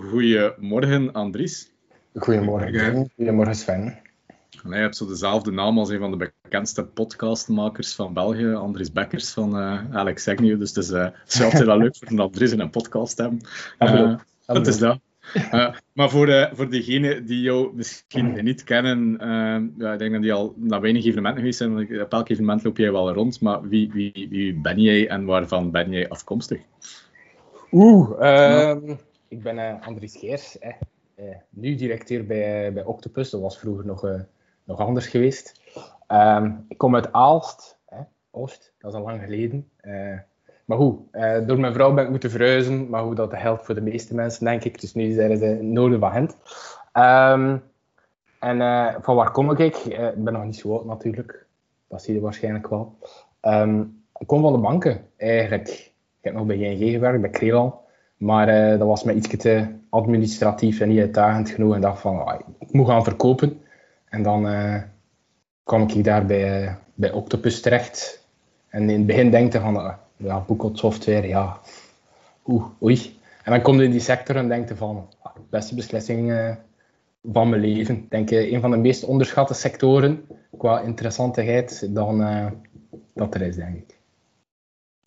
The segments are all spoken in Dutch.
Goedemorgen, Andries. Goedemorgen, goedemorgen Sven. Nee, je hebt zo dezelfde naam als een van de bekendste podcastmakers van België, Andries Bekkers van uh, Alex Agnew. Dus het is, uh, het is altijd wel leuk voor een Andries in een podcast te hebben. Uh, dat is dat. maar voor, voor degenen die jou misschien niet kennen, ja, ik denk dat die al naar weinig evenementen geweest zijn. Want op elk evenement loop jij wel rond. Maar wie, wie, wie ben jij en waarvan ben jij afkomstig? Oeh, uh, ik ben Andries Geers. nu directeur bij, bij Octopus. Dat was vroeger nog nog anders geweest. Ehm, ik kom uit Aalst, hè, Oost, dat is al lang geleden. Maar goed, door mijn vrouw ben ik moeten verhuizen, maar hoe dat helpt voor de meeste mensen, denk ik. Dus nu zijn ze noorden van Gent. Um, en van waar kom ik? ik ben nog niet zo oud natuurlijk, dat zie je waarschijnlijk wel. Um, ik kom van de banken, eigenlijk. Ik heb nog bij ING gewerkt, bij Crelan. Maar dat was mij iets te administratief en niet uitdagend genoeg. En dacht van, ah, ik moet gaan verkopen. En dan uh, kwam ik daar bij, bij Octopus terecht. En in het begin denkte van, ja, software, ja, oeh, oei. En dan kom je in die sector en denkte van, ah, beste beslissing van mijn leven. Denk een van de meest onderschatte sectoren qua interessantigheid dan dat er is, denk ik.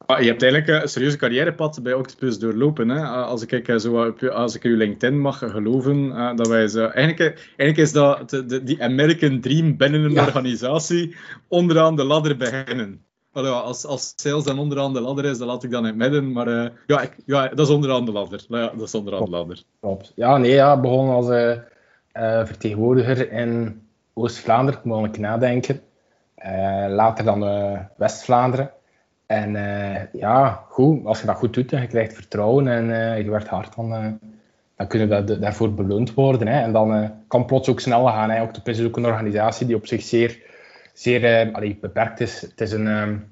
Ah, je hebt eigenlijk eh, een serieuze carrièrepad bij Octopus doorlopen. Hè? Ah, als, ik, zo, als ik uw LinkedIn mag geloven, eh, dat wij zo, eigenlijk, eigenlijk is dat de, die American Dream binnen een organisatie onderaan de ladder beginnen. als, als sales dan onderaan de ladder is, dan laat ik dan in het midden. Maar uh, ja, ik, ja, dat is onderaan de ladder. Nou ja, dat is onderaan de ladder. Klopt. Ja, nee, ja, begon als uh, vertegenwoordiger in Oost-Vlaanderen, moet ik nadenken. later dan West-Vlaanderen. En uh, ja, goed, als je dat goed doet en je krijgt vertrouwen en uh, je werkt hard, dan, uh, dan kun je daarvoor beloond worden. Hè. En dan kan plots ook snel gaan. Hè. Octopus is ook een organisatie die op zich zeer, zeer allee, beperkt is. Het is een, um,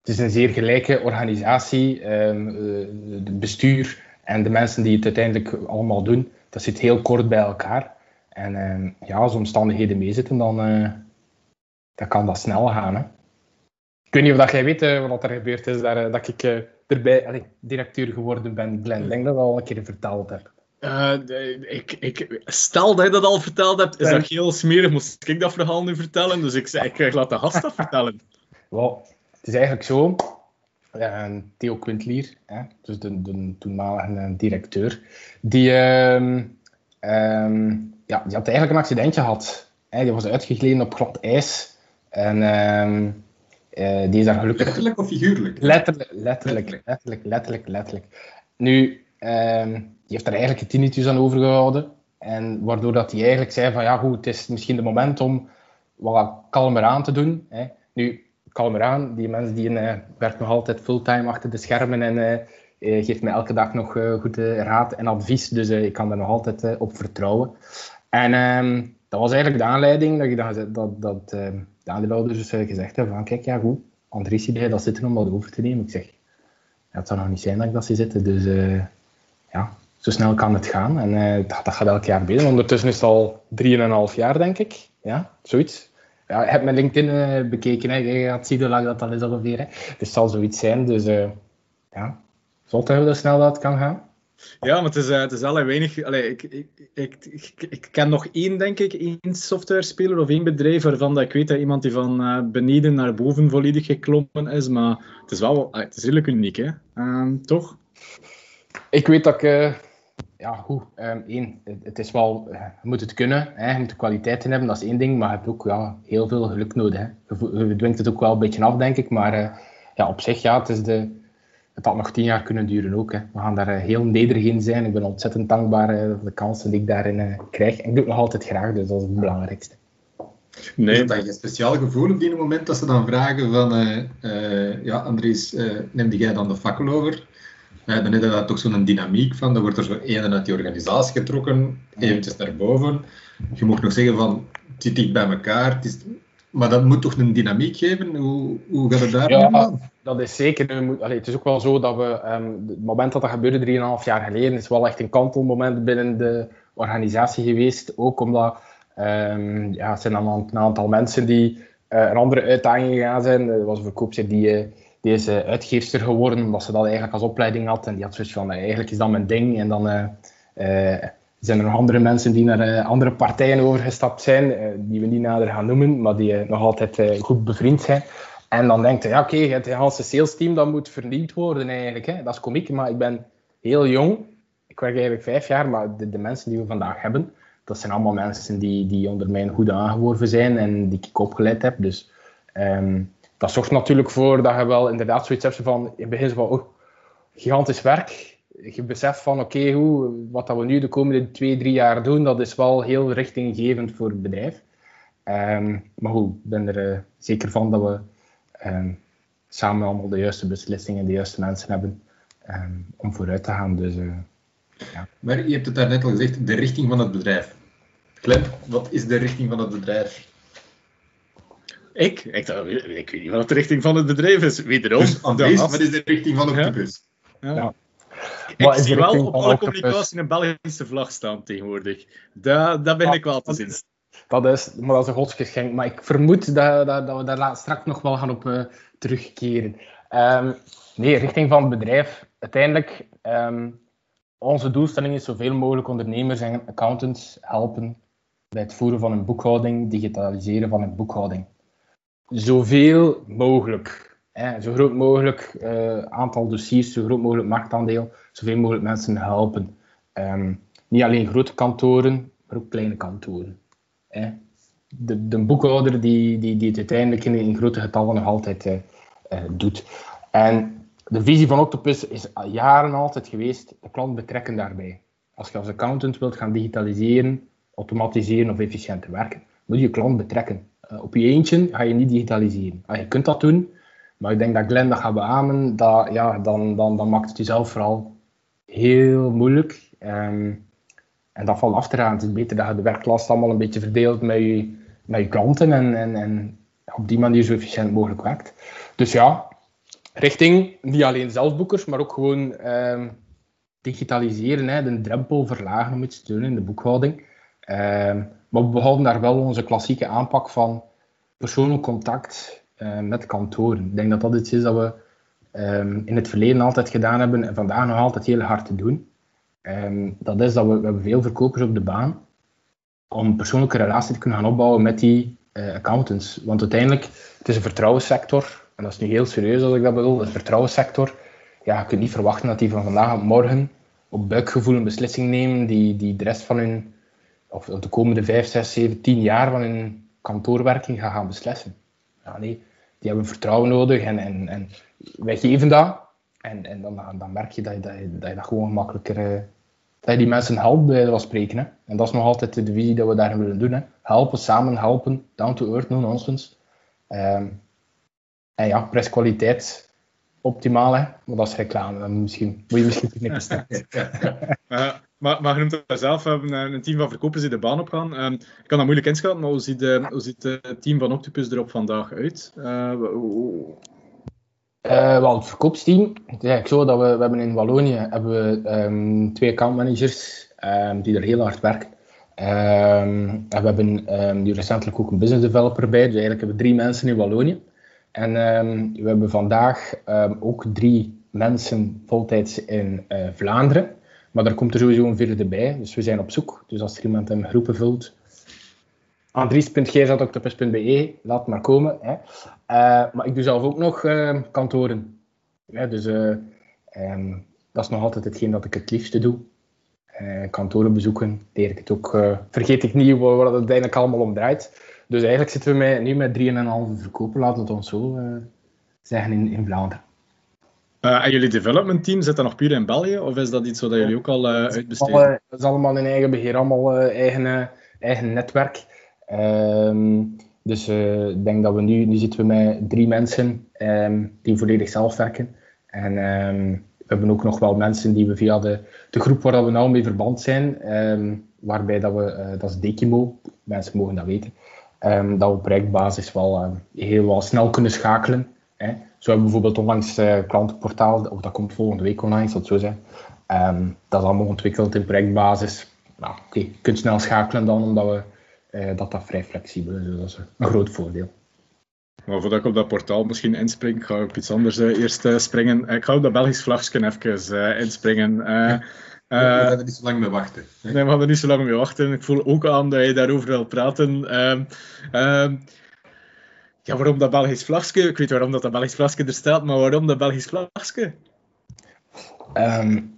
het is een zeer gelijke organisatie. Um, het bestuur en de mensen die het uiteindelijk allemaal doen, dat zit heel kort bij elkaar. En um, ja, als omstandigheden meezitten, dan, dan kan dat snel gaan. Hè. Ik weet niet of dat jij weet uh, wat er gebeurd is, daar, uh, dat ik uh, erbij allee, directeur geworden ben, Glenn. Ik denk dat ik al een keer verteld heb. ik, ik, stel dat je dat al verteld hebt, is dat heel smerig. Moest ik dat verhaal nu vertellen? Dus ik zei, ik laat de gast dat vertellen. Het is eigenlijk zo. Theo Quintlier, hè, dus de, de toenmalige directeur, die, uh, ja, die had eigenlijk een accidentje gehad. Hè, die was uitgegleden op glad ijs. En ehm, uh, die is daar gelukkig... Letterlijk of figuurlijk? Letterlijk, letterlijk, letterlijk, letterlijk, letterlijk. Nu, um, die heeft daar eigenlijk een tinnitus aan overgehouden. En waardoor dat hij eigenlijk zei van, ja goed, het is misschien de moment om wat kalmer aan te doen. Hè. Nu, kalmer aan, die mensen die uh, werkt nog altijd fulltime achter de schermen en uh, geeft mij elke dag nog goed raad en advies. Dus ik kan daar nog altijd op vertrouwen. En um, dat was eigenlijk de aanleiding dat, ik dat, dat, dat de aandeelhouders dus gezegd hebben van kijk, ja goed, Andries idee dat zitten om dat over te nemen. Ik zeg, het zou nog niet zijn dat ik dat zie zitten, dus uh, ja, zo snel kan het gaan. En uh, dat, gaat elk jaar beter. Ondertussen is het al drieënhalf jaar, denk ik. Ja, zoiets. Ja, ik heb mijn LinkedIn bekeken, hè. je gaat zien hoe lang dat dan is ongeveer. Dus het zal zoiets zijn, dus ja, zult hebben dat snel dat kan gaan. Ja, maar het is, uh, het is weinig. Ik, ik, ik, ik, ken nog één, denk ik, één software-speler of één bedrijf waarvan dat ik weet dat iemand die van uh, beneden naar boven volledig geklommen is. Maar het is wel het is redelijk uniek, hè? Uh, toch? Ik weet dat ik. Ja, goed. Um, één, het is wel. je moet het kunnen, hè, je moet de kwaliteiten hebben, dat is één ding. Maar je hebt ook ja, heel veel geluk nodig. Hè. Je, je dwingt het ook wel een beetje af, denk ik. Maar ja, op zich, ja, het is de het had nog tien jaar kunnen duren ook. Hè. We gaan daar eh, heel nederig in zijn. Ik ben ontzettend dankbaar eh, voor de kansen die ik daarin uh, krijg. En ik doe het nog altijd graag, dus dat is het belangrijkste. Nee. Is dat je speciaal gevoel op die moment dat ze dan vragen van uh, ja, Andries, neem jij dan de fakkel over? dan is dat toch zo'n dynamiek van, dan wordt er zo één uit die organisatie getrokken, eventjes naar boven. Je mag nog zeggen van, het zit dicht bij elkaar, het is maar dat moet toch een dynamiek geven? Hoe, hoe gaat het daar Ja, dat is zeker. Moet, allee, het is ook wel zo dat we, um, het moment dat dat gebeurde, 3,5 jaar geleden, is wel echt een kantelmoment binnen de organisatie geweest. Ook omdat um, ja, het zijn dan een aantal mensen die uh, een andere uitdaging gegaan zijn. Er was een verkoopster die, uh, die is uh, uitgeefster geworden, omdat ze dat eigenlijk als opleiding had. En die had zoiets van, eigenlijk is dat mijn ding. En dan zijn er nog andere mensen die naar andere partijen overgestapt zijn, die we niet nader gaan noemen, maar die nog altijd goed bevriend zijn. En dan denkt hij, ja, oké, het hele sales team dat moet vernieuwd worden eigenlijk. Hè. Dat is komiek, maar ik ben heel jong. Ik werk eigenlijk vijf jaar, maar de, mensen die we vandaag hebben, dat zijn allemaal mensen die, die onder mijn hoede aangeworven zijn en die ik opgeleid heb. Dus ehm, dat zorgt natuurlijk voor dat je wel inderdaad zoiets hebt van, in het begin van, oh, gigantisch werk. Je beseft van, oké, hoe wat dat we nu de komende twee, drie jaar doen, dat is wel heel richtinggevend voor het bedrijf. Ehm, maar goed, ik ben er uh, zeker van dat we um, samen allemaal de juiste beslissingen, de juiste mensen hebben om vooruit te gaan. Dus, uh, ja. Maar je hebt het daarnet al gezegd, de richting van het bedrijf. Clem, wat is de richting van het bedrijf? Ik? Ik, ik weet niet wat de richting van het bedrijf is. Wederom. Dus Andries, wat is de richting van Octopus? Ja. ja. Ik zie wel op alle communicatie een Belgische vlag staan tegenwoordig. Dat, dat ben ik wel te zien. Dat is, maar dat is een godsgeschenk. Maar ik vermoed dat, dat, dat we daar straks nog wel gaan op uh, terugkeren. Um, nee, richting van het bedrijf. Uiteindelijk, um, onze doelstelling is zoveel mogelijk ondernemers en accountants helpen bij het voeren van een boekhouding, digitaliseren van een boekhouding. Zoveel mogelijk. Zo groot mogelijk uh, aantal dossiers, zo groot mogelijk marktaandeel, zoveel mogelijk mensen helpen. Um, niet alleen grote kantoren, maar ook kleine kantoren. De, de boekhouder die, die, die het uiteindelijk in, grote getallen nog altijd uh, uh, doet. En de visie van Octopus is al jaren altijd geweest, de klant betrekken daarbij. Als je als accountant wilt gaan digitaliseren, automatiseren of efficiënter werken, moet je je klant betrekken. Op je eentje ga je niet digitaliseren. Uh, je kunt dat doen, maar ik denk dat Glenn dat gaat beamen, ja, dan, dan, dan maakt het jezelf vooral heel moeilijk. Um, en dat valt af te raden. Het is beter dat je de werklast allemaal een beetje verdeelt met je, met je klanten en, en, en op die manier zo efficiënt mogelijk werkt. Dus ja, richting niet alleen zelfboekers, maar ook gewoon ehm, digitaliseren, hè, de drempel verlagen om iets te doen in de boekhouding. Ehm, maar we behouden daar wel onze klassieke aanpak van persoonlijk contact uh, met kantoren. Ik denk dat dat iets is dat we um, in het verleden altijd gedaan hebben en vandaag nog altijd heel hard te doen. dat is dat we, we hebben veel verkopers op de baan om een persoonlijke relatie te kunnen gaan opbouwen met die uh, accountants. Want uiteindelijk, het is een vertrouwenssector en dat is nu heel serieus als ik dat bedoel, de vertrouwenssector, ja, je kunt niet verwachten dat die van vandaag op morgen op buikgevoel een beslissing nemen die, die de rest van hun, of de komende 5, 6, 7, 10 jaar van hun kantoorwerking gaan, gaan beslissen. Ja, nee, die hebben vertrouwen nodig en, en, en wij geven dat. En, en dan, dan merk je dat je dat, je, dat, je dat gewoon gemakkelijker, uh, dat je die mensen helpt bij de spreken. En dat is nog altijd de visie dat we daarin willen doen. Hè. Helpen, samen helpen, down to earth, no nonsense. Um, en ja, prijskwaliteit optimaal, hè? maar dat is reclame. Dan misschien, moet je misschien knippen uh, maar, maar je noemt het zelf, we hebben een team van verkopers die de baan op gaan. Um, ik kan dat moeilijk inschatten, maar hoe ziet, de, hoe ziet het team van Octopus er op vandaag uit? Uh, uh, wel, het verkoopsteam, het is eigenlijk zo dat we, we hebben in Wallonië hebben we, um, twee accountmanagers um, die er heel hard werken. En we hebben nu recentelijk ook een business developer bij, dus eigenlijk hebben we drie mensen in Wallonië. En um, we hebben vandaag um, ook drie mensen voltijds in uh, Vlaanderen. Maar er komt er sowieso een vierde bij. Dus we zijn op zoek. Dus als er iemand een groepen vult, andries.geers.octopus.be, laat maar komen. Hè. Uh, maar ik doe zelf ook nog uh, kantoren. Dus um, dat is nog altijd hetgeen dat ik het liefste doe. kantoren bezoeken, leer ik het ook. vergeet ik niet waar het uiteindelijk allemaal om draait. Dus eigenlijk zitten we met, nu met 3,5 verkopen, laten we het ons zo uh, zeggen, in, in Vlaanderen. Uh, en jullie development team, zit dat nog puur in België? Of is dat iets wat jullie ook al uh, uitbesteden? Dat is allemaal in eigen beheer, allemaal eigen, eigen netwerk. Um, dus ik denk dat we nu, nu zitten we met drie mensen um, die volledig zelf werken. En um, we hebben ook nog wel mensen die we via de, de groep waar we nou mee verband zijn, waarbij dat we, dat is Dekimo, mensen mogen dat weten, um, dat we op projectbasis wel uh, heel wel snel kunnen schakelen. Hè. Zo hebben we bijvoorbeeld onlangs uh, klantenportaal, of dat komt volgende week online, zal het zo zijn. Um, dat is allemaal ontwikkeld in projectbasis. Nou, oké, okay, je kunt snel schakelen dan, omdat we, uh, dat, dat vrij flexibel is. Dus dat is een groot voordeel. Maar voordat ik op dat portaal misschien inspring, ga ik op iets anders uh, eerst uh, springen. Ik ga op dat Belgisch vlagje even uh, inspringen. We gaan er niet zo lang mee wachten. Nee, we gaan er niet zo lang mee wachten. Ik voel ook aan dat je daarover wil praten. Ehm, ehm, ja, waarom dat Belgisch vlagje? Ik weet waarom dat, dat Belgisch vlagje er staat, maar waarom dat Belgisch vlagje? Um,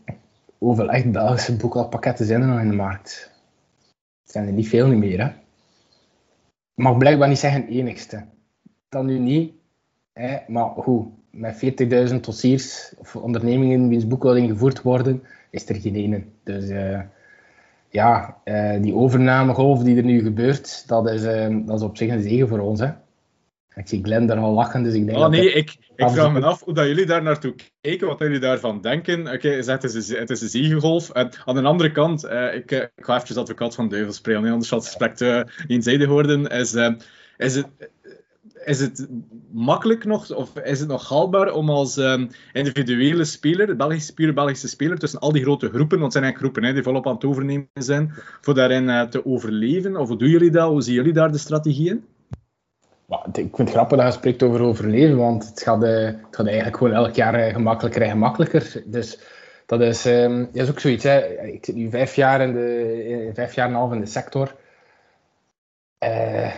hoeveel echt Belgische boekhoudpakketten zijn er nog in de markt? Het zijn er niet veel meer, hè? Mag blijkbaar niet zeggen enigste. Dat nu niet, hè? maar hoe? Met 40.000 dossiers of ondernemingen wiens boekhouding gevoerd worden, is er geen ene. Dus uh, ja, uh, die overnamegolf die er nu gebeurt, dat is, uh, dat is op zich een zegen voor ons. Hè? Ik zie Glenn daar al lachen, dus ik denk oh, nee, ik, ik vraag me af hoe dat jullie daar naartoe kijken, wat jullie daarvan denken. Oké, okay, het, is een, het is een ziegegolf. En aan de andere kant, uh, ik, ik ga even advocaat van duivel spreken, anders zal het gesprek uh, eenzijdig worden. Is, uh, is, het, is het makkelijk nog, of is het nog haalbaar om als um, individuele speler, Belgische speler, Belgische speler, tussen al die grote groepen, want het zijn eigenlijk groepen hè, die volop aan het overnemen zijn, voor daarin te overleven? Of hoe doen jullie dat? Hoe zien jullie daar de strategieën? ik vind het grappig dat je spreekt over overleven, want het gaat, uh, het gaat eigenlijk gewoon elk jaar uh, gemakkelijker en gemakkelijker. Dus dat is, um, is ook zoiets. Hè. Ik zit nu vijf jaar, in de, vijf jaar en een half in de sector. Uh,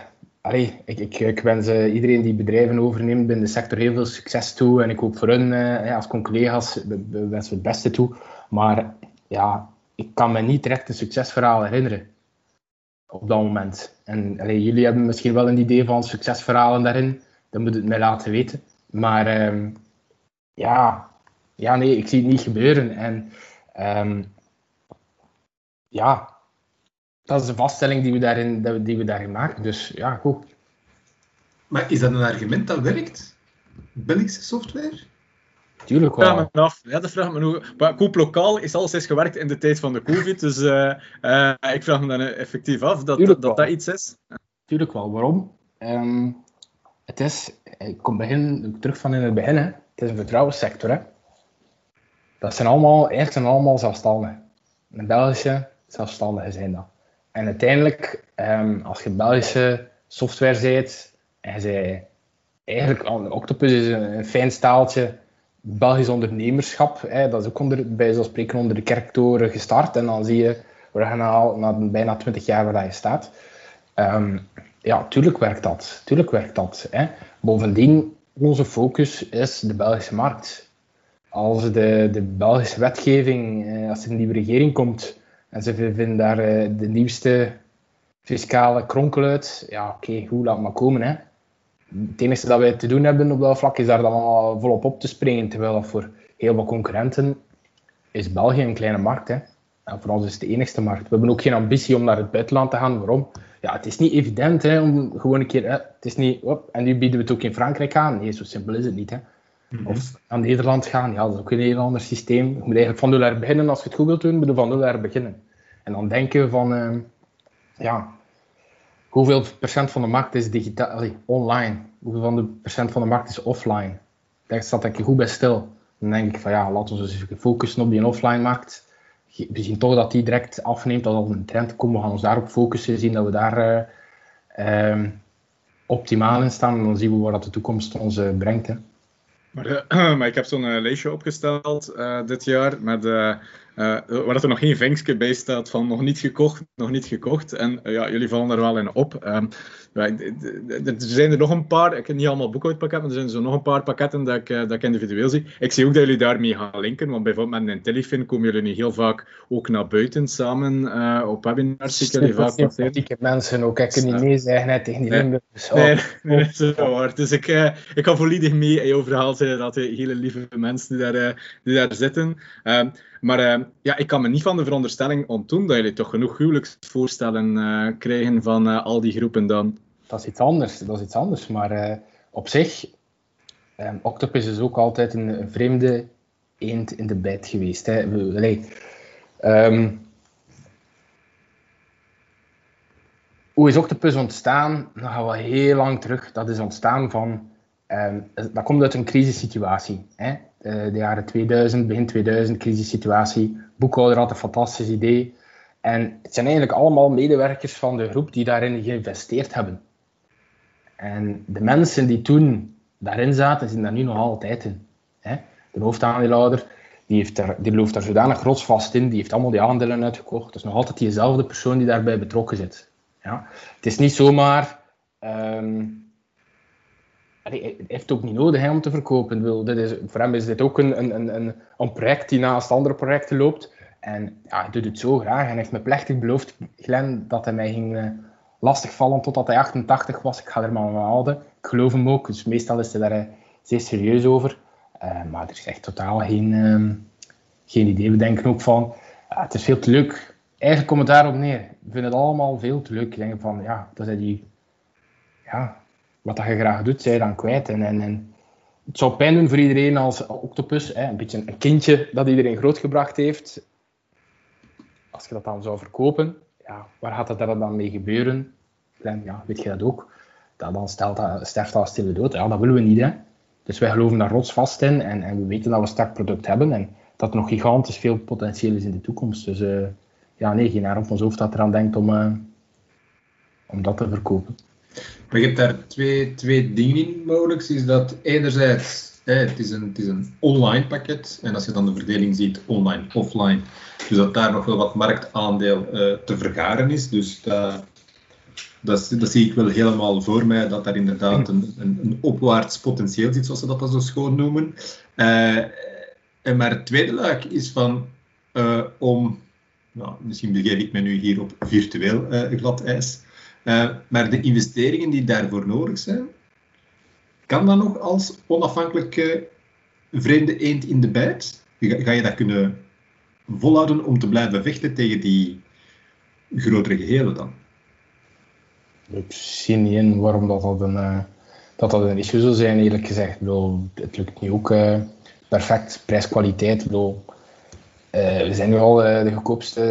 allee, ik, ik, ik wens iedereen die bedrijven overneemt binnen de sector heel veel succes toe. En ik hoop voor hun, als collega's, wens we het beste toe. Maar ja, ik kan me niet direct een succesverhaal herinneren op dat moment. En jullie hebben misschien wel een idee van succesverhalen daarin. Dan moet het mij laten weten. Maar um, ja, ja, nee, ik zie het niet gebeuren. En um, ja, dat is de vaststelling die we daarin, die we daarin maken. Dus ja, goed. Maar is dat een argument dat werkt? Belgische software? Tuurlijk wel. Ja, af. Ja, dat vraag me nu. Maar Koop Lokaal is alles eens gewerkt in de tijd van de COVID. Dus uh, uh, ik vraag me dan effectief af dat dat, dat, dat, iets is. Tuurlijk wel. Waarom? Um, het is, ik kom begin, terug van in het begin. Hè. Het is een vertrouwenssector. Hè. Dat zijn allemaal, eerst zijn allemaal zelfstandigen. Een Belgische zelfstandigen zijn dat. En uiteindelijk, um, als je Belgische software ziet, en je eigenlijk, Octopus is een, een fijn staaltje Belgisch ondernemerschap, hè, dat is ook onder, bij zo'n spreken onder de kerktoren gestart. En dan zie je, we gaan al na bijna 20 jaar waar je staat. Um, ja, tuurlijk werkt dat. Tuurlijk werkt dat. Hè. Bovendien, onze focus is de Belgische markt. Als de, de Belgische wetgeving, eh, als er een nieuwe regering komt en ze vinden daar eh, de nieuwste fiscale kronkel uit, ja oké, okay, goed, laat maar komen. Hè het enige dat wij te doen hebben op dat vlak is daar dan al volop op te springen. Terwijl voor heel wat concurrenten is België een kleine markt. Hè. En voor ons is het de enigste markt. We hebben ook geen ambitie om naar het buitenland te gaan. Waarom? Ja, het is niet evident hè, om gewoon een keer. Hè, het is niet, op, en nu bieden we het ook in Frankrijk aan. Nee, zo simpel is het niet. Hè. Mhm. Of aan Nederland gaan, ja, dat is ook een heel ander systeem. Je moet eigenlijk van nul beginnen. Als je het goed wilt doen, moet je van nul beginnen. En dan denken van, uh, ja, hoeveel procent van de markt is digitaal, online? Hoeveel van de procent van de markt is offline? Daar staat ik goed bij stil. Dan denk ik van ja, laten we eens focussen op die offline markt. We zien toch dat die direct afneemt als er een trend komt. We gaan ons daarop focussen, zien dat we daar uh, um, optimaal in staan. En dan zien we waar dat de toekomst ons uh, brengt. Hè. Maar, uh, maar, ik heb zo'n lijstje opgesteld dit jaar met waar er nog geen vinkje bij staat van nog niet gekocht, nog niet gekocht. En uh, ja, jullie vallen er wel in op. Um, ja, er zijn er nog een paar, ik heb niet allemaal boekhoudpakketten, maar er zijn zo nog een paar pakketten dat ik, uh, dat ik individueel zie. Ik zie ook dat jullie daarmee gaan linken, want bijvoorbeeld met Intellifin komen jullie heel vaak ook naar buiten samen op webinars. Jullie vaak Ik mensen ook, ik kan niet nee zeggen tegen die nee. nee, nee, nee, dat is waar. Dus ik, ik kan volledig mee in jouw verhaal zijn dat de hele lieve mensen die daar, die daar zitten. Um, maar uh, ja, ik kan me niet van de veronderstelling ontdoen dat jullie toch genoeg huwelijksvoorstellen uh, krijgen van uh, al die groepen dan. Dat is iets anders, dat is iets anders. Maar op zich, Octopus is ook altijd een, vreemde eend in de bijt geweest. Hè. Um, hoe is Octopus ontstaan? Dat gaan we heel lang terug. Dat is ontstaan van... Um, dat komt uit een crisissituatie. Hè. Eh, de jaren 2000, begin 2000, crisissituatie. Boekhouder had een fantastisch idee. En het zijn eigenlijk allemaal medewerkers van de groep die daarin geïnvesteerd hebben. En de mensen die toen daarin zaten, zijn daar nu nog altijd in. De hoofdaandeelhouder die, heeft er, die gelooft daar zodanig rotsvast in, die heeft allemaal die aandelen uitgekocht. Het is nog altijd diezelfde persoon die daarbij betrokken zit. Ja? Het is niet zomaar... Um, hij heeft ook niet nodig om te verkopen. Dit is, voor hem is dit ook een, een, een, een project die naast andere projecten loopt. En ja, hij doet het zo graag. En heeft me plechtig beloofd, Glenn, dat hij mij ging uh, lastigvallen totdat hij 88 was. Ik ga er maar aan houden. Ik geloof hem ook. Dus meestal is hij daar uh, zeer serieus over. Uh, maar er is echt totaal geen, uh, geen idee. We denken ook van, het is veel te leuk. Eigenlijk komt het daarop neer. We vinden het allemaal veel te leuk. Ik denk van, ja, dat is die... Ja, wat je graag doet, zij dan kwijt. En, en, en het zou pijn doen voor iedereen als octopus. Hè, een beetje een kindje dat iedereen grootgebracht heeft als je dat dan zou verkopen, ja, waar gaat dat dan mee gebeuren? En, ja, weet je dat ook? Dat dan stelt dat, sterft dat stille dood. Ja, dat willen we niet. Hè? Dus wij geloven daar rotsvast in en, en we weten dat we een sterk product hebben en dat er nog gigantisch veel potentieel is in de toekomst. Dus uh, ja, nee, geen haar op ons hoofd dat eraan denkt om, uh, om dat te verkopen. Maar je hebt daar twee, twee dingen in mogelijk. Is dat enerzijds het, is een, het is een online pakket. En als je dan de verdeling ziet, online, offline, dus dat daar nog wel wat marktaandeel uh, te vergaren is. Dus dat, dat, dat, zie ik wel helemaal voor mij, dat daar inderdaad een, een, opwaarts potentieel zit, zoals ze dat zo schoon noemen. Uh, en maar het tweede luik is van uh, om, nou, misschien begeef ik me nu hier op virtueel glad ijs, maar de investeringen die daarvoor nodig zijn, kan dat nog als onafhankelijke vreemde eend in de bijt? Ga je dat kunnen volhouden om te blijven vechten tegen die grotere gehelen dan? Ik zie niet in waarom dat, dat, een, uh, dat, dat een issue zou zijn, eerlijk gezegd. Bedoel, het lukt niet ook uh, perfect, prijs-kwaliteit. Bedoel, uh, we zijn nu al de goedkoopste.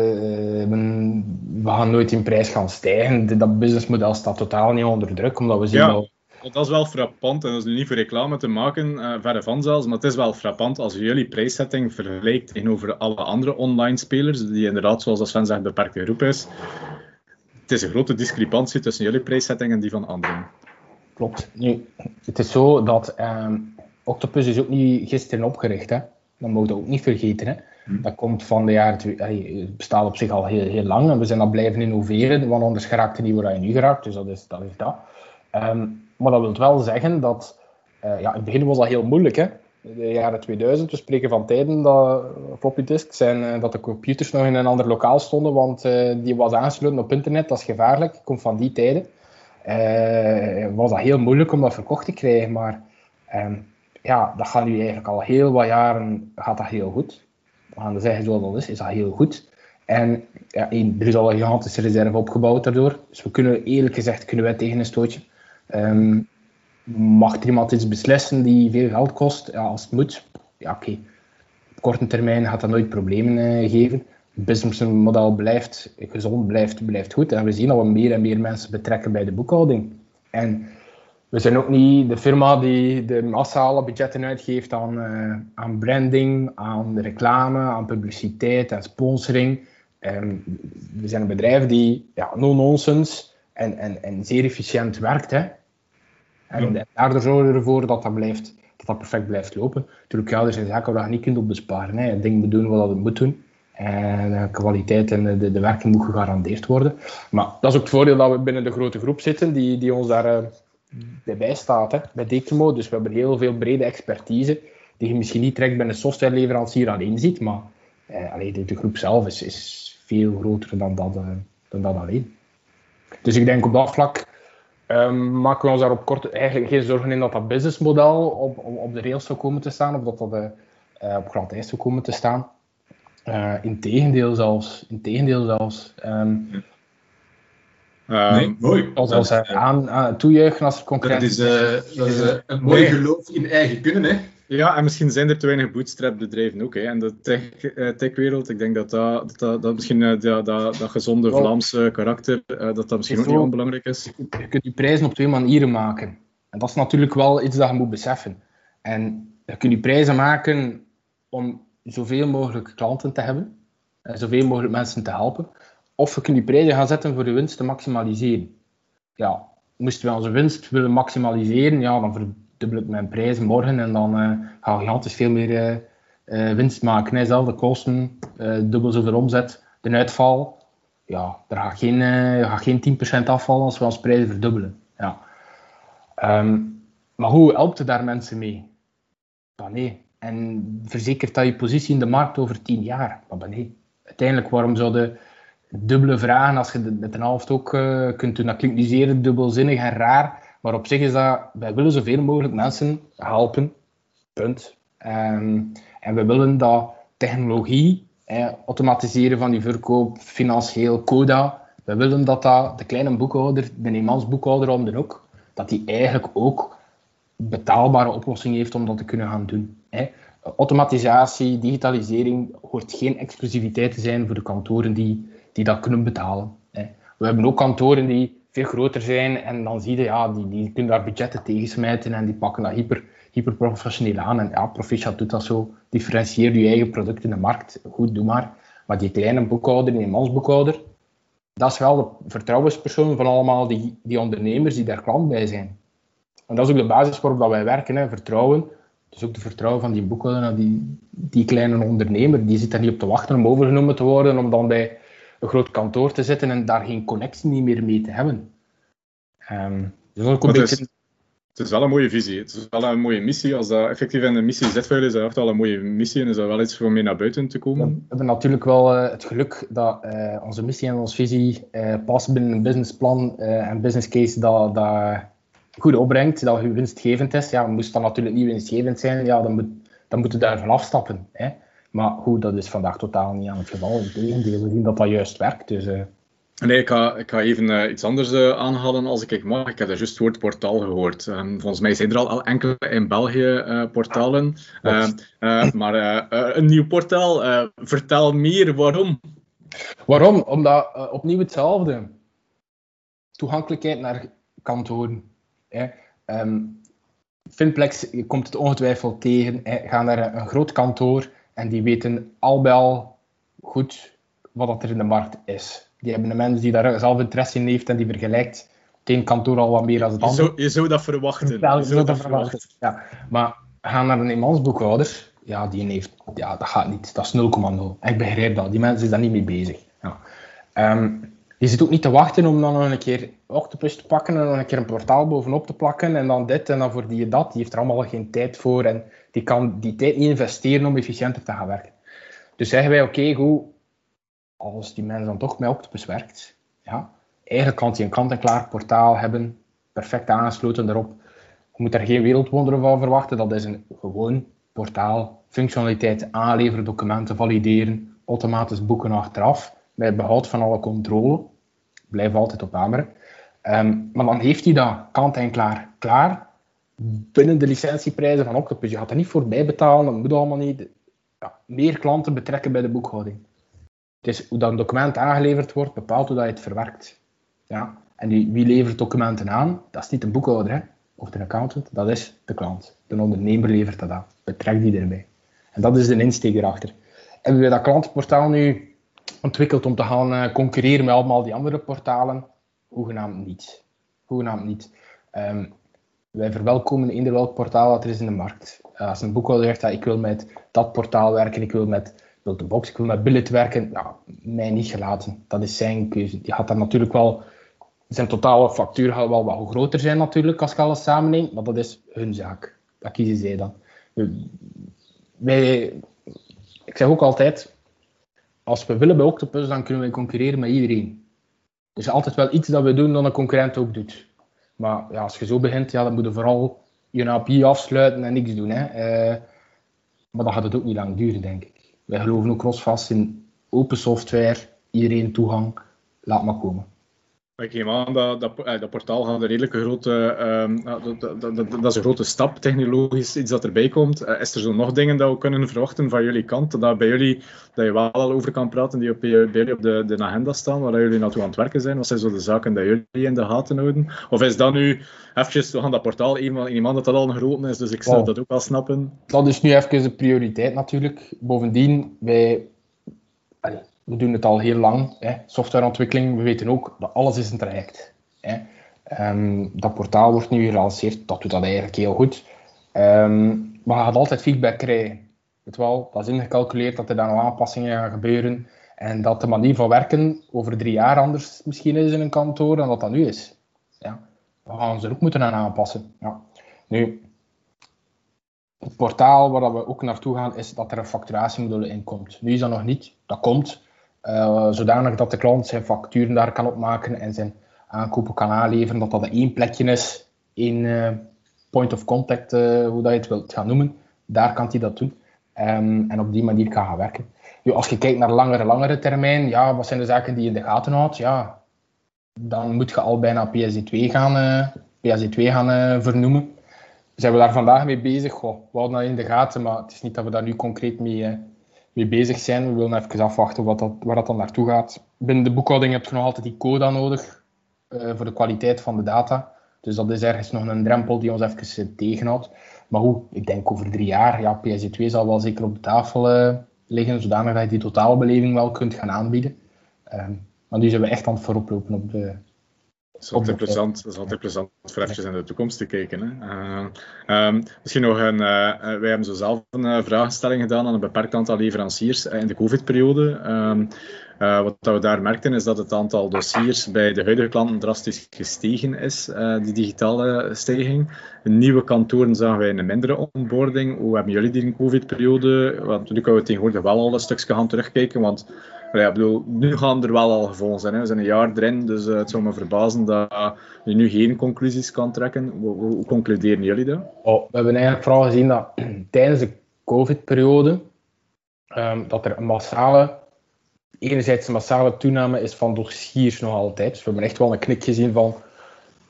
we gaan nooit in prijs gaan stijgen. Dat businessmodel staat totaal niet onder druk, omdat we zien ja dat is wel frappant, en dat is nu niet voor reclame te maken, uh, verre van zelfs, maar het is wel frappant als je jullie prijssetting vergelijkt tegenover alle andere online spelers, die inderdaad, zoals Sven zegt, beperkte groep is. Het is een grote discrepantie tussen jullie prijssetting en die van anderen. Klopt. Nu, het is zo dat um, Octopus is ook niet gisteren opgericht, hè. Dat moet je ook niet vergeten, hè. Hm. Dat komt van de jaren... Het bestaat op zich al heel, heel lang en we zijn dat blijven innoveren, want anders geraakt niet waar je nu geraakt, dus dat is dat. Is dat. Um, maar dat wil wel zeggen dat, uh, ja, in het begin was dat heel moeilijk. Hè? De jaren 2000, we spreken van tijden dat floppy disks zijn, eh, dat de computers nog in een ander lokaal stonden, want uh, die was aangesloten op internet, dat is gevaarlijk, komt van die tijden. was dat heel moeilijk om dat verkocht te krijgen, maar ehm, ja, dat gaat nu eigenlijk al heel wat jaren gaat dat heel goed. Zeggen zoals dat is, is dat heel goed. En ja, er is al een gigantische reserve opgebouwd daardoor. Dus we kunnen eerlijk gezegd kunnen wij tegen een stootje. Um, mag er iemand iets beslissen die veel geld kost? Ja, als het moet, ja oké. Op korte termijn gaat dat nooit problemen uh, geven. Het businessmodel blijft gezond, blijft, blijft goed. En we zien dat we meer en meer mensen betrekken bij de boekhouding. En we zijn ook niet de firma die de massale budgetten uitgeeft aan, uh, aan branding, aan reclame, aan publiciteit en sponsoring. Um, we zijn een bedrijf die ja, no-nonsense en, en, en zeer efficiënt werkt. Hè. En daardoor zorgen we ervoor dat dat, blijft, dat dat perfect blijft lopen. Natuurlijk, ja, er zijn zaken waar je niet kunt op besparen. Hè. Dingen moet doen wat het moet doen. En de kwaliteit en de, de werking moet gegarandeerd worden. Maar dat is ook het voordeel dat we binnen de grote groep zitten, die, die ons daar uh, bij staat, hè, bij Decimo. Dus we hebben heel veel brede expertise, die je misschien niet direct bij een softwareleverancier alleen ziet, maar uh, allee, de, groep zelf is, is veel groter dan dat, uh, dan dat alleen. Dus ik denk op dat vlak um, maken we ons daar op kort eigenlijk geen zorgen in dat dat businessmodel op, op, op de rails zou komen te staan, of dat dat uh, op glad ijs zou komen te staan. Uh, integendeel zelfs. Zelfs. Um, nee, mooi. Als, als aan, aan toejuichen als concurrentie. Dat is, dat is een mooi geloof in eigen kunnen, hè? Ja, en misschien zijn er te weinig bootstrap-bedrijven ook. Hè. En de tech, techwereld, ik denk dat dat, dat, dat misschien uh, dat, dat, dat, gezonde Vlaamse karakter, uh, dat dat misschien ook niet onbelangrijk is. Je kunt je prijzen op twee manieren maken. En dat is natuurlijk wel iets dat je moet beseffen. En je kunt je prijzen maken om zoveel mogelijk klanten te hebben, en zoveel mogelijk mensen te helpen. Of je kunt je prijzen gaan zetten voor de winst te maximaliseren. Ja, moesten we onze winst willen maximaliseren, ja, dan dubbel ik mijn prijs morgen en dan uh, ga ik gigantisch veel meer, uh, winst maken. Dezelfde kosten, dubbel zoveel omzet. De uitval, ja, er gaat geen, gaat geen 10% afvallen als we ons prijzen verdubbelen. Ja. Ehm, maar hoe helpt daar mensen mee? Maar nee. En verzekert dat je positie in de markt over 10 jaar? Maar nee. Uiteindelijk, waarom zouden dubbele vragen als je met een half ook uh, kunt doen? Dat klinkt nu zeer dubbelzinnig en raar. Maar op zich is dat, wij willen zoveel mogelijk mensen helpen. Punt. Ehm, en we willen dat technologie, eh, automatiseren van die verkoop, financieel, CODA, we willen dat, dat de kleine boekhouder, de eenmansboekhouder om de hoek, dat die eigenlijk ook betaalbare oplossing heeft om dat te kunnen gaan doen. Automatisatie, digitalisering hoort geen exclusiviteit te zijn voor de kantoren die, die dat kunnen betalen. Hè. We hebben ook kantoren die veel groter zijn en dan zie je, ja, die, die kunnen daar budgetten tegen smijten en die pakken dat hyper, hyperprofessioneel aan. En ja, Proficiat doet dat zo. Differentieer je eigen product in de markt. Goed, doe maar. Maar die kleine boekhouder, die mansboekhouder, dat is wel de vertrouwenspersoon van allemaal die, die ondernemers die daar klant bij zijn. En dat is ook de basis waarop dat wij werken, hè. vertrouwen. Dus ook de vertrouwen van die boekhouder naar die, die kleine ondernemer. Die zit daar niet op te wachten om overgenomen te worden, om dan bij een groot kantoor te zitten en daar geen connectie meer mee te hebben. Um, dus ook een beetje... Het is wel een mooie visie. Het is wel een mooie missie. Als dat effectief in de missie zet voor jullie, is dat echt wel een mooie missie en is dat wel iets voor mee naar buiten te komen. We hebben natuurlijk wel uh, het geluk dat uh, onze missie en onze visie uh, passen binnen een businessplan en business case dat, dat goed opbrengt, dat winstgevend is. Ja, moest dat natuurlijk niet winstgevend zijn, ja, dan, moet, dan moeten we daarvan afstappen. Hè. Maar goed, dat is vandaag totaal niet aan het geval. Integendeel, we zien dat dat juist werkt. Dus, Nee, ik ga, ik ga even uh, iets anders uh, aanhalen als ik mag. Ik heb daar juist het woord portaal gehoord. Um, volgens mij zijn er al, al enkele in België uh, portalen. maar een nieuw portaal, vertel meer waarom. Waarom? Omdat opnieuw hetzelfde. Toegankelijkheid naar kantoren. Hè. Um, Finplex je komt het ongetwijfeld tegen. Hè. Ga naar een groot kantoor en die weten al al goed wat er in de markt is. Die hebben een mens die daar zelf interesse in heeft en die vergelijkt het een kantoor al wat meer dan het andere. Je zou, je zou dat verwachten. je, zou dat, verwachten. Ja. Maar gaan naar een eenmansboekhouder, ja, die heeft, ja, dat gaat niet. Dat is 0,0. Ik begrijp dat. Die mensen zijn daar niet mee bezig. Ja. Um, je zit ook niet te wachten om dan nog een keer Octopus te pakken en nog een keer een portaal bovenop te plakken en dan dit en dan voor die dat. Die heeft er allemaal geen tijd voor en die kan die tijd niet investeren om efficiënter te gaan werken. Dus zeggen wij, oké, goed, als die mens dan toch met Octopus werkt, ja, eigenlijk kan hij een kant-en-klaar portaal hebben, perfect aangesloten daarop. Je moet daar geen wereldwonderen van verwachten. Dat is een gewoon portaal, functionaliteit aanleveren, documenten valideren, automatisch boeken achteraf, bij behoud van alle controle. Blijf altijd op hameren. Ehm, maar dan heeft hij dat kant-en-klaar klaar binnen de licentieprijzen van Octopus. Je gaat er niet voorbij betalen, dat moet allemaal niet. Ja, meer klanten betrekken bij de boekhouding. Het is hoe dat een document aangeleverd wordt, bepaalt hoe dat je het verwerkt. Ja? En wie levert documenten aan? Dat is niet een boekhouder hè? of de accountant, dat is de klant. De ondernemer levert dat aan, betrekt die erbij. En dat is de insteek erachter. Hebben we dat klantenportaal nu ontwikkeld om te gaan uh, concurreren met allemaal die andere portalen? Hoegenaamd niet. Hoegenaamd niet. Um, wij verwelkomen eender welk portaal dat er is in de markt. Uh, als een boekhouder zegt dat ik wil met dat portaal werken, ik wil met de box, ik wil met billet werken, ja, mij niet gelaten. Dat is zijn keuze. Die gaat daar natuurlijk wel, zijn totale factuur gaat wel wat groter zijn natuurlijk als je alles samenneemt, maar dat is hun zaak. Dat kiezen zij dan. Wij, ik zeg ook altijd, als we willen bij Octopus, dan kunnen we concurreren met iedereen. Er is altijd wel iets dat we doen dat een concurrent ook doet. Maar ja, als je zo begint, ja, dan moet je vooral je API afsluiten en niks doen. Hè. Uh, maar dan gaat het ook niet lang duren, denk ik. Wij geloven ook rotsvast in open software, iedereen toegang, laat maar komen. Ik neem aan dat dat, eh, dat portaal gaat een redelijke grote, uh, dat, dat, dat, dat, is een grote stap, technologisch iets dat erbij komt. Uh, is er zo nog dingen dat we kunnen verwachten van jullie kant, dat bij jullie, dat je wel al over kan praten, die op, bij jullie op de, de agenda staan, waar jullie naartoe aan het werken zijn? Wat zijn zo de zaken dat jullie in de gaten houden? Of is dat nu, eventjes, we gaan dat portaal, iemand dat dat al een grote is, dus ik zou dat ook wel snappen. Dat is nu even de prioriteit natuurlijk. Bovendien, wij... we doen het al heel lang. Hè. Softwareontwikkeling, we weten ook dat alles is een traject. Hè. Um, dat portaal wordt nu gelanceerd, dat doet dat eigenlijk heel goed. Um, maar je gaat altijd feedback krijgen. het wel, dat is ingecalculeerd dat er dan nog aanpassingen gaan gebeuren. En dat de manier van werken over drie jaar anders misschien is in een kantoor dan dat dat nu is. Ja. We gaan ons er ook moeten aan aanpassen. Ja. Nu, het portaal waar we ook naartoe gaan, is dat er een facturatiemodule in komt. Nu is dat nog niet, dat komt. Uh, zodanig dat de klant zijn facturen daar kan opmaken en zijn aankopen kan aanleveren, dat dat één plekje is, één uh, point of contact, uh, hoe dat je het wilt gaan noemen. Daar kan hij dat doen. Um, en op die manier kan gaan werken. Als je kijkt naar langere, langere termijn, ja, wat zijn de zaken die je in de gaten houdt? Ja, dan moet je al bijna PSD2 gaan, PSD2 gaan vernoemen zijn we daar vandaag mee bezig? Goh, we houden dat in de gaten, maar het is niet dat we daar nu concreet mee, eh, mee bezig zijn. We willen even afwachten wat dat, waar dat dan naartoe gaat. Binnen de boekhouding heb je nog altijd die coda nodig uh, voor de kwaliteit van de data. Dus dat is ergens nog een drempel die ons even tegenhoudt. Maar hoe? Ik denk over drie jaar, ja, PSD2 zal wel zeker op de tafel uh, liggen, zodanig dat je die totaalbeleving wel kunt gaan aanbieden. Um, maar nu zijn we echt aan het vooroplopen op de, is altijd plezant, dat is altijd plezant voor eventjes in de toekomst te kijken. Hè. Uh, um, misschien nog een, uh, wij hebben zo zelf een vraagstelling gedaan aan een beperkt aantal leveranciers in de COVID-periode. Um, wat we daar merkten is dat het aantal dossiers bij de huidige klanten drastisch gestegen is, die digitale stijging. In nieuwe kantoren zagen wij een mindere onboarding. Hoe hebben jullie die in de COVID-periode? Want nu kunnen we tegenwoordig wel al een stukje gaan terugkijken, want ja, bedoel, nu gaan er wel al gevolgen zijn. Hè. We zijn een jaar erin, dus uh, het zou me verbazen dat je nu geen conclusies kan trekken. Hoe, hoe concluderen jullie dat? Oh, we hebben eigenlijk vooral gezien dat tijdens de COVID-periode um, dat er een massale, enerzijds een massale toename is van dossiers nog altijd. Dus we hebben echt wel een knik gezien van,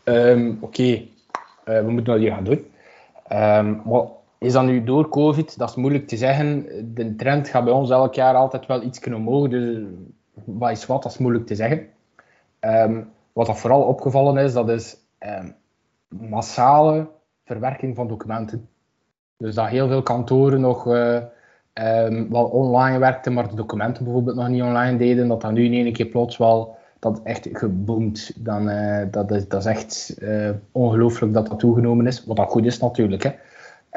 um, oké, uh, we moeten dat hier gaan doen. Um, maar is dat nu door COVID? Dat is moeilijk te zeggen. De trend gaat bij ons elk jaar altijd wel iets omhoog. Dus wat is wat? Dat is moeilijk te zeggen. Um, wat dat vooral opgevallen is, dat is um, massale verwerking van documenten. Dus dat heel veel kantoren nog uh, um, wel online werkten, maar de documenten bijvoorbeeld nog niet online deden. Dat dat nu in één keer plots wel dat echt geboomd. Dan, uh, dat, is, dat is echt uh, ongelooflijk dat dat toegenomen is. Wat dat goed is natuurlijk. Hè.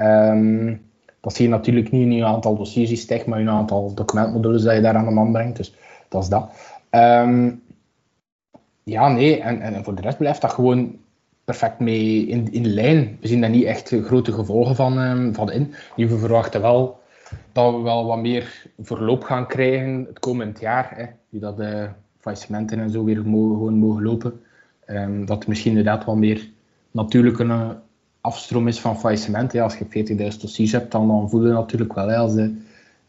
Um, dat zie je natuurlijk niet in je aantal dossiers die stijgt, maar in je aantal documentmodules dat je daar aan de man brengt. Dus dat is dat. Um, ja, nee, en, en voor de rest blijft dat gewoon perfect mee in, in lijn. We zien daar niet echt grote gevolgen van, um, van in. Nu, we verwachten wel dat we wel wat meer verloop gaan krijgen het komend jaar. Hè, die dat de faillissementen en zo weer mogen, gewoon mogen lopen. Dat er misschien inderdaad wat meer natuurlijke afstroom is van faillissement. Ja, als je 40.000 dossiers hebt, dan, dan voel je natuurlijk wel hè, als de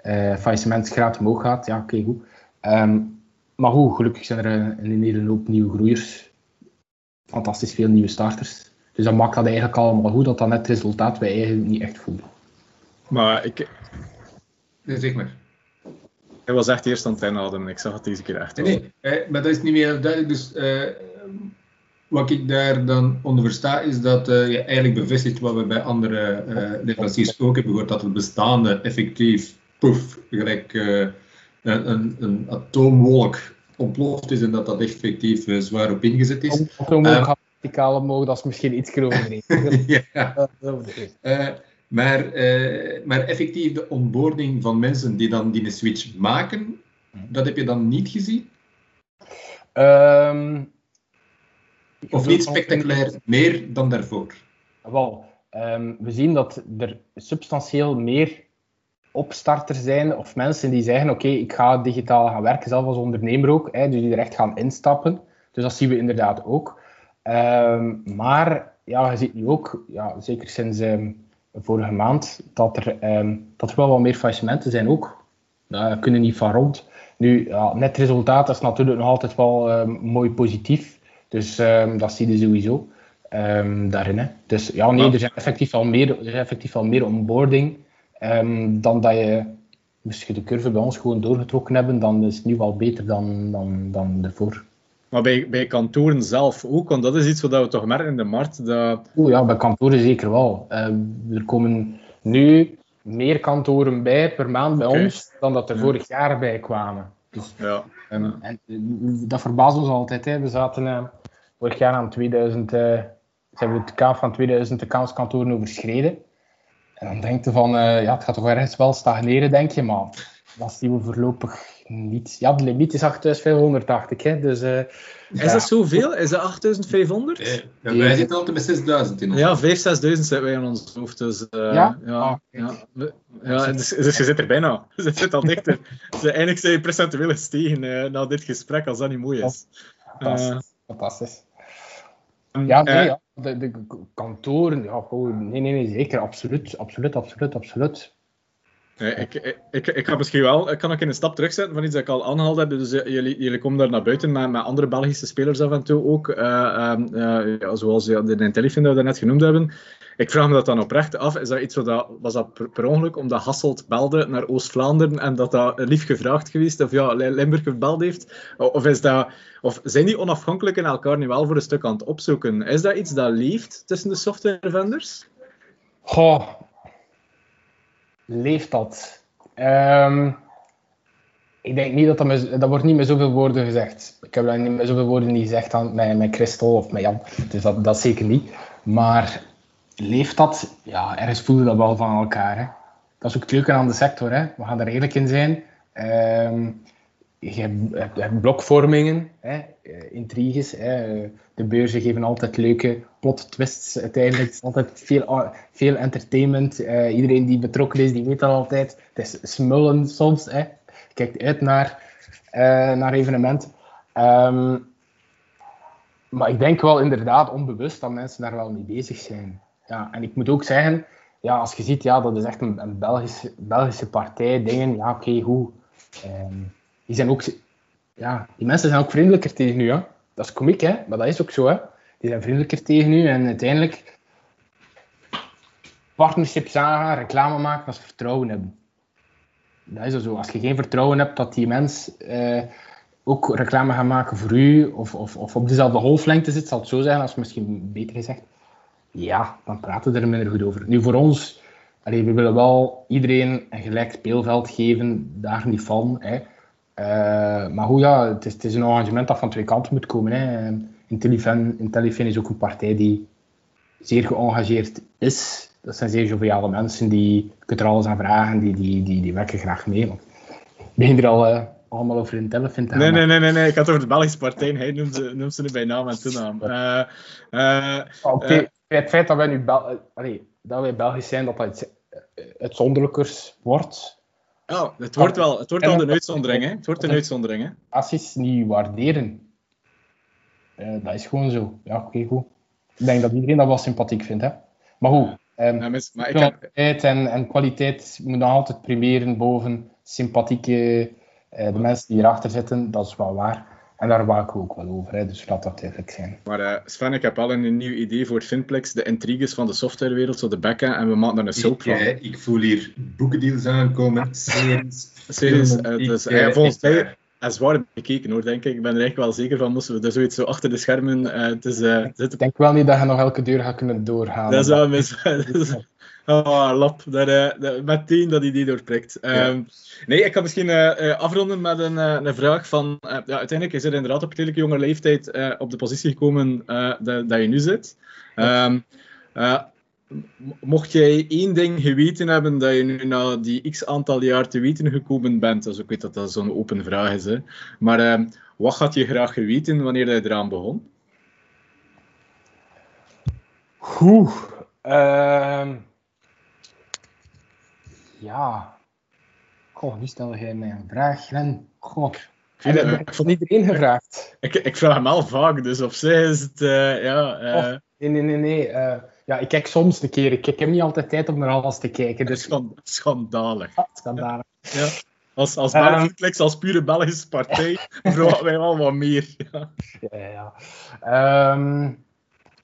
uh, faillissementsgraad omhoog gaat. Ja, oké, okay, goed. Um, maar goed, gelukkig zijn er een, een hele hoop nieuwe groeiers. Fantastisch veel nieuwe starters. Dus dat maakt dat eigenlijk allemaal goed, dat dat net het resultaat wij eigenlijk niet echt voelen. Maar ik... Nee, zeg maar. Hij was echt eerst aan het inademen. Ik zag het deze keer echt Nee, nee eh, maar dat is niet meer duidelijk. Dus uh, wat ik daar dan onder versta, is dat uh, je eigenlijk bevestigt wat we bij andere uh, leveranciers ook hebben gehoord, dat het bestaande effectief, poef, gelijk uh, een, een, een, atoomwolk ontploft is en dat dat effectief zwaar op ingezet is. Atoomwolk verticaal omhoog, dat is misschien iets groter. ja. maar, maar effectief de onboarding van mensen die dan die switch maken, dat heb je dan niet gezien? Um, of niet spectaculair meer dan daarvoor? Wel, um, we zien dat er substantieel meer opstarters zijn of mensen die zeggen: Oké, okay, ik ga digitaal gaan werken, zelf als ondernemer ook, hè, dus die er echt gaan instappen. Dus dat zien we inderdaad ook. Um, maar ja, je ziet nu ook, ja, zeker sinds um, vorige maand, dat er, dat er wel wat meer faillissementen zijn ook. Daar kunnen niet van rond. Nu, ja, net resultaat is natuurlijk nog altijd wel mooi positief. Dus um, dat zie je sowieso um, daarin. Hè. Dus ja, nee, er zijn effectief al meer, er zijn effectief al meer onboarding um, dan dat je, je de curve bij ons gewoon doorgetrokken hebben, dan is het nu al beter dan, dan, dan ervoor. Maar bij, bij kantoren zelf ook, want dat is iets wat we toch merken in de markt. Dat... Oeh ja, bij kantoren zeker wel. Uh, er komen nu meer kantoren bij per maand bij okay. ons dan dat er ja. vorig jaar bij kwamen. Dus, ja. Um, en dat verbaast ons altijd. Hè. We zaten uh, vorig jaar aan 2000, uh, zijn we het kaaf van 2000 accountskantoren overschreden. En dan denk je van, uh, ja, het gaat toch ergens wel stagneren, denk je, maar dat zien we voorlopig niet. Ja, de limiet is 8580, hè, dus... Uh, is ja. dat zoveel? Is dat 8500? Nee, ja, wij zitten altijd met 6000 in ons Ja, 5, 6000 zitten wij in ons hoofd. Dus, uh, ja? Ja, ah, ja. ja dus, dus, je zit er bijna. Je zit al dichter. dus eigenlijk zijn je procentueel gestegen uh, na dit gesprek, als dat niet mooi is. Fantastisch. Fantastisch. Ja, nee, ja. De, de kantoren, ja, nee, nee, nee, zeker, absoluut, absoluut, absoluut, absoluut. Ik, ik, ik, ga misschien wel, ik kan ook in een stap terugzetten van iets dat ik al aangehaald heb. Dus eh, jullie, jullie komen daar naar buiten met, met andere Belgische spelers af en toe ook. Uh, uh, zoals de Intelligent dat we net genoemd hebben. Ik vraag me dat dan oprecht af. Is dat iets wat was dat per, ongeluk omdat Hasselt belde naar Oost-Vlaanderen en dat dat lief gevraagd geweest? Of ja, Limburg gebeld heeft? Of, is dat, of zijn die onafhankelijk in elkaar nu wel voor een stuk aan het opzoeken? Is dat iets dat leeft tussen de software vendors? Goh, leeft dat? Um, ik denk niet dat dat, wordt niet met zoveel woorden gezegd. Ik heb dat niet met zoveel woorden niet gezegd aan, met, met Christel of met Jan. Dus dat, dat zeker niet. Maar leeft dat? Ja, ergens voelen dat wel van elkaar. Hè. Dat is ook het leuke aan de sector. Hè. We gaan er eerlijk in zijn. Um, je hebt, blokvormingen, hè, eh, intriges. Hè. De beurzen geven altijd leuke plot twists. Uiteindelijk is altijd veel, veel entertainment. Uh, iedereen die betrokken is, die weet dat altijd. Het is smullen soms. Hè. Kijkt uit naar, uh, naar evenementen. Um, maar ik denk wel inderdaad onbewust dat mensen daar wel mee bezig zijn ja, en ik moet ook zeggen, ja, als je ziet, ja, dat is echt een, een Belgische, Belgische partij, dingen, ja, oké. Ehm, die zijn ook, ja, die mensen zijn ook vriendelijker tegen u, hè. Dat is komiek, hè, maar dat is ook zo, hè. Die zijn vriendelijker tegen u en uiteindelijk partnerships aangaan, reclame maken als ze vertrouwen hebben. Dat is zo. Als je geen vertrouwen hebt dat die mens eh, ook reclame gaat maken voor u, of, of, of op dezelfde golflengte zit, zal het zo zijn, als misschien beter gezegd ja, dan praten we er minder goed over. Nu, voor ons, we willen wel iedereen een gelijk speelveld geven, daar niet van. Hè. Uh, maar hoe ja, het is, het is, een arrangement dat van twee kanten moet komen. Hè. Intellifin, is ook een partij die zeer geëngageerd is. Dat zijn zeer joviale mensen, die kunt er alles aan vragen, die, die, die, die werken graag mee. ik begin er al uh, allemaal over Intellifin te nee, nee, nee, nee, nee, ik had over de Belgische partij, hij noemt ze, noemt ze nu bij naam en toenaam. Uh, het feit dat wij nu Bel Allee, dat wij Belgisch zijn, dat dat iets uitzonderlijkers wordt. Ja, het wordt wel, het wordt wel een uitzondering. Hè? Het wordt een uitzondering. Hè? Niet waarderen. Uh, dat is gewoon zo. Ja, oké, goed. Ik denk dat iedereen dat wel sympathiek vindt. Hè? Maar hoe? Um, ja, maar ik heb... en, en kwaliteit moet dan altijd primeren boven sympathieke uh, de mensen die hierachter zitten. Dat is wel waar. En daar waken we ook wel over, hè, dus laat dat duidelijk zijn. Maar uh, Sven, ik heb al een nieuw idee voor Finplex, de intriges van de softwarewereld, zo de bekken, en we maken daar een soap van. Ik, ik voel hier boekendeals aankomen, series. series, uh, dus, uh, volgens mij, en zwaar bekeken hoor, denk ik. Ik ben er eigenlijk wel zeker van, moesten we er zoiets zo achter de schermen uh, het zitten. Ik denk wel niet dat je nog elke deur gaat kunnen doorgaan. Dat is wel mis. Oh, lap, dat, uh, meteen dat idee doorprikt. Ja. Um, nee, ik ga misschien uh, afronden met een, een vraag van... ja, uiteindelijk is er inderdaad op een redelijk jonge leeftijd op de positie gekomen dat, dat je nu zit. Um, mocht jij één ding geweten hebben dat je nu na die x aantal jaar te weten gekomen bent, dus ik weet dat dat zo'n open vraag is, hè, maar ehm, wat had je graag geweten wanneer je eraan begon? Oeh, ja. Goh, nu stel jij mij een vraag, Glenn. Goh. Ik vind het van iedereen gevraagd. Ik, ik vraag hem al vaak, dus op zich is het, uh, ja... Uh... nee, nee, nee, nee. Ja, ik kijk soms een keer. Ik, ik heb niet altijd tijd om naar alles te kijken. Dus... Schandalig. Ja, schandalig. Ja. Als, als um, als pure Belgische partij, verwachten wij wel wat meer. Ja, ja. ja. Um,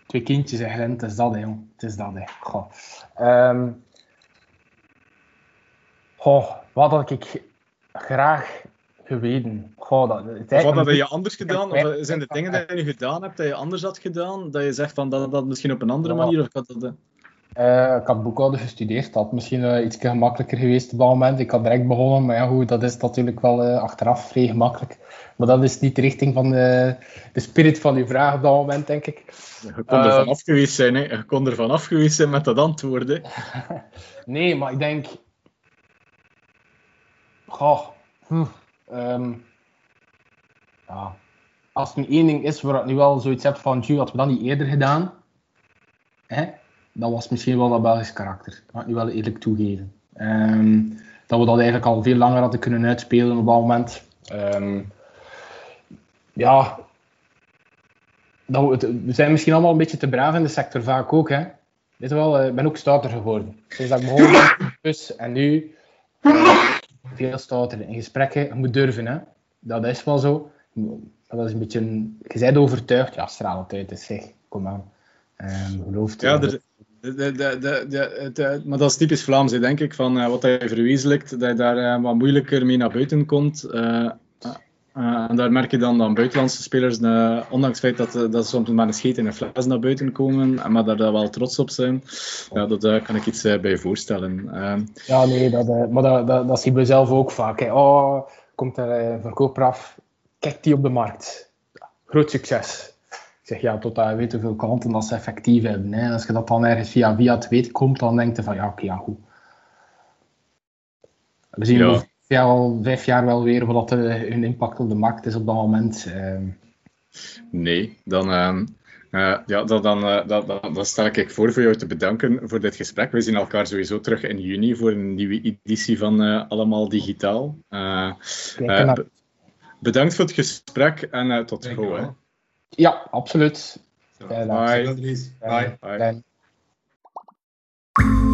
twee kindjes, hè, Glenn. Het is dat, hè, jong. Het is dat, hè. Goh. Um, Goh, wat had ik graag geweten? Goh, dat, of wat had je anders gedaan? Of zijn er dingen die je gedaan hebt dat je anders had gedaan? Dat je zegt van dat, dat misschien op een andere manier? Of dat, Uh, ik had boekhouden gestudeerd. Dat had misschien uh, iets gemakkelijker geweest op dat moment. Ik had direct begonnen, maar ja, goed, dat is natuurlijk wel uh, achteraf vrij gemakkelijk. Maar dat is niet de richting van de, de spirit van uw vraag op dat moment, denk ik. Je kon er van afgeweest zijn, hè? Je kon er van afgeweest zijn met dat antwoorden. nee, maar ik denk... Goh. Hm. Um, ja. Als er één ding is waar ik nu wel zoiets heb van, had we dat niet eerder gedaan? Hè? Dat was misschien wel dat Belgisch karakter. Dat ik nu wel eerlijk toegeven. Um, dat we dat eigenlijk al veel langer hadden kunnen uitspelen op dat moment. Um, ja, we, zijn misschien allemaal een beetje te braaf in de sector, vaak ook. Hè? Weet wel, eh, ik ben ook stouter geworden. Sinds dat ik begon dus, en nu uh, veel stouter in gesprekken. Je moet durven, hè? dat is wel zo. Dat is een beetje, een, je bent overtuigd, ja, straal het uit, zeg, kom aan. Um, geloof ja, de, de, de, de, maar dat is typisch Vlaams, denk ik, van uh, wat je verwezenlijkt, dat je daar uh, wat moeilijker mee naar buiten komt. Uh, uh, en daar merk je dan dat buitenlandse spelers, uh, ondanks het feit dat, dat ze soms maar een scheet in een fles naar buiten komen, maar daar wel trots op zijn, ja, dat uh, kan ik iets bij voorstellen. Ehm, ja, nee, dat, maar dat, dat, dat zien we zelf ook vaak. Hè. Oh, komt er een verkoper af, kijk die op de markt. Groot succes. Ik zeg ja, tot je weet hoeveel klanten dat ze effectief hebben. Hè. Als je dat dan ergens via via te weten komt, dan denk je van ja, oké, ja, goed. We zien ja ja, al vijf jaar wel weer wat hun impact op de markt is op dat moment. Ehm. Nee, dan, uh, ja, dan, dan, uh, dan, dan, stel ik voor voor jou te bedanken voor dit gesprek. We zien elkaar sowieso terug in juni voor een nieuwe editie van uh, Allemaal Digitaal. bedankt voor het gesprek en tot gauw. Ja, absoluut. Bye. Bye. Bye. Bye.